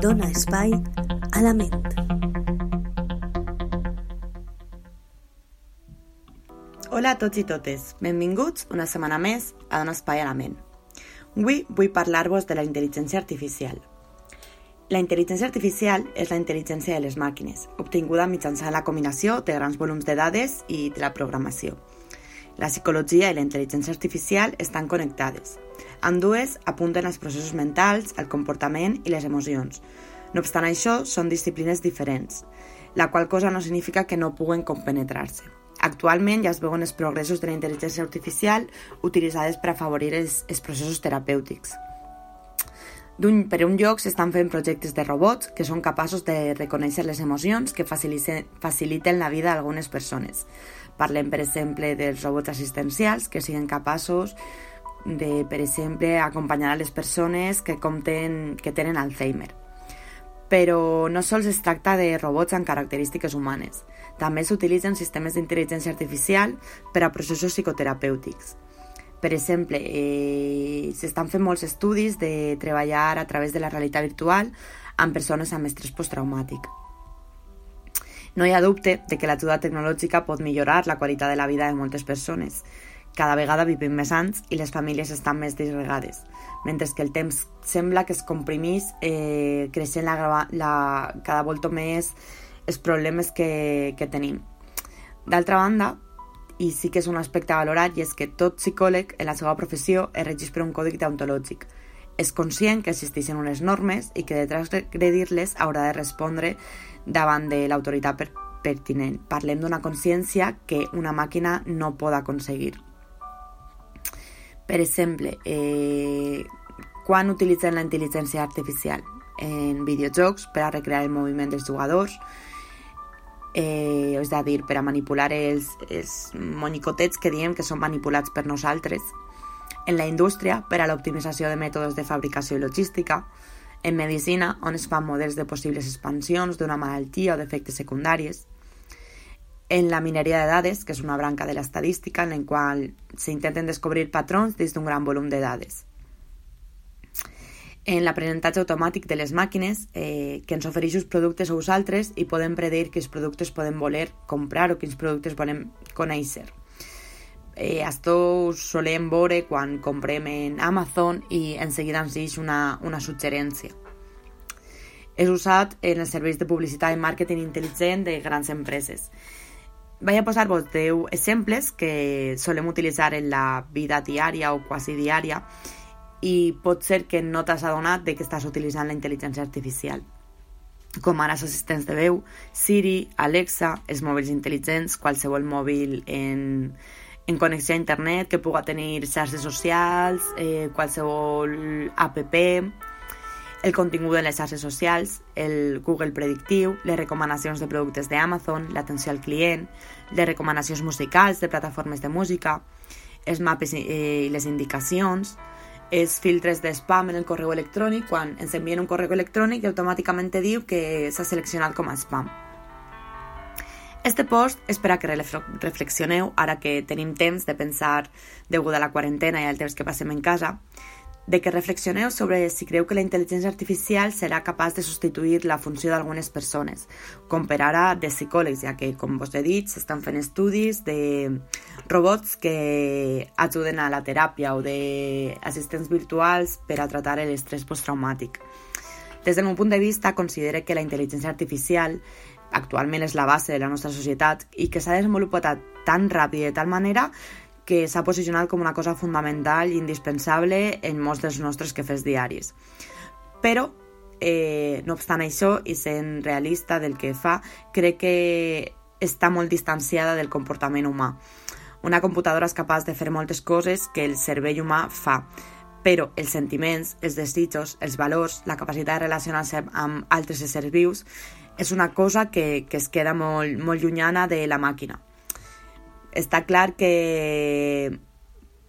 dona espai a la ment. Hola a tots i totes, benvinguts una setmana més a Dona Espai a la Ment. Avui vull parlar-vos de la intel·ligència artificial. La intel·ligència artificial és la intel·ligència de les màquines, obtinguda mitjançant la combinació de grans volums de dades i de la programació. La psicologia i la intel·ligència artificial estan connectades. Ambdues apunten als processos mentals, al comportament i les emocions. No obstant això, són disciplines diferents, la qual cosa no significa que no puguen compenetrar-se. Actualment ja es veuen els progressos de la intel·ligència artificial utilitzades per afavorir els, els processos terapèutics. Per un lloc s'estan fent projectes de robots que són capaços de reconèixer les emocions que faciliten, la vida d'algunes persones. Parlem, per exemple, dels robots assistencials que siguin capaços de, per exemple, acompanyar a les persones que, compten, que tenen Alzheimer. Però no sols es tracta de robots amb característiques humanes. També s'utilitzen sistemes d'intel·ligència artificial per a processos psicoterapèutics. Per exemple, eh, s'estan fent molts estudis de treballar a través de la realitat virtual amb persones amb estrès posttraumàtic. No hi ha dubte de que l'ajuda tecnològica pot millorar la qualitat de la vida de moltes persones. Cada vegada vivim més anys i les famílies estan més disgregades, mentre que el temps sembla que es comprimís eh, creixent la, la, cada volta més els problemes que, que tenim. D'altra banda, i sí que és un aspecte a valorar, i és que tot psicòleg en la seva professió es per un còdic deontològic. És conscient que existeixen unes normes i que de transgredir-les haurà de respondre davant de l'autoritat per pertinent. Parlem d'una consciència que una màquina no pot aconseguir. Per exemple, eh, quan utilitzen la intel·ligència artificial? En videojocs per a recrear el moviment dels jugadors, eh, és a dir, per a manipular els, els monicotets que diem que són manipulats per nosaltres, en la indústria per a l'optimització de mètodes de fabricació i logística, en medicina, on es fan models de possibles expansions d'una malaltia o d'efectes secundaris, en la mineria de dades, que és una branca de l'estadística en la qual s'intenten descobrir patrons dins d'un gran volum de dades. En l'aprenentatge automàtic de les màquines, eh, que ens ofereix uns productes o uns altres i podem predir quins productes podem voler comprar o quins productes volem conèixer. Eh, això ho solem veure quan comprem en Amazon i en seguida ens deixa una, una suggerència. És usat en els serveis de publicitat i màrqueting intel·ligent de grans empreses. Vaig a posar-vos 10 exemples que solem utilitzar en la vida diària o quasi diària i pot ser que no t'has adonat de que estàs utilitzant la intel·ligència artificial. Com ara els assistents de veu, Siri, Alexa, els mòbils intel·ligents, qualsevol mòbil en, en connexió a internet que puga tenir xarxes socials, eh, qualsevol app, el contingut de les xarxes socials, el Google predictiu, les recomanacions de productes d'Amazon, l'atenció al client, les recomanacions musicals de plataformes de música, els mapes eh, i les indicacions, els filtres de spam en el correu electrònic quan ens envien un correu electrònic i automàticament diu que s'ha seleccionat com a spam. Este post és per a que reflexioneu, ara que tenim temps de pensar degut a la quarantena i al temps que passem en casa, de que reflexioneu sobre si creu que la intel·ligència artificial serà capaç de substituir la funció d'algunes persones, com per ara de psicòlegs, ja que, com vos he dit, s'estan fent estudis de robots que ajuden a la teràpia o d'assistents virtuals per a tratar l'estrès posttraumàtic. Des del meu punt de vista, considero que la intel·ligència artificial actualment és la base de la nostra societat i que s'ha desenvolupat tan ràpid i de tal manera que s'ha posicionat com una cosa fundamental i indispensable en molts dels nostres quefers diaris. Però, eh, no obstant això, i sent realista del que fa, crec que està molt distanciada del comportament humà. Una computadora és capaç de fer moltes coses que el cervell humà fa, però els sentiments, els desitjos, els valors, la capacitat de relacionar-se amb altres éssers vius és una cosa que, que es queda molt, molt llunyana de la màquina està clar que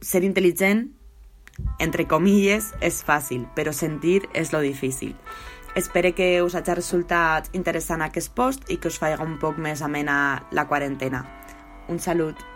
ser intel·ligent, entre comilles, és fàcil, però sentir és lo difícil. Espero que us hagi resultat interessant aquest post i que us faci un poc més amena la quarantena. Un salut!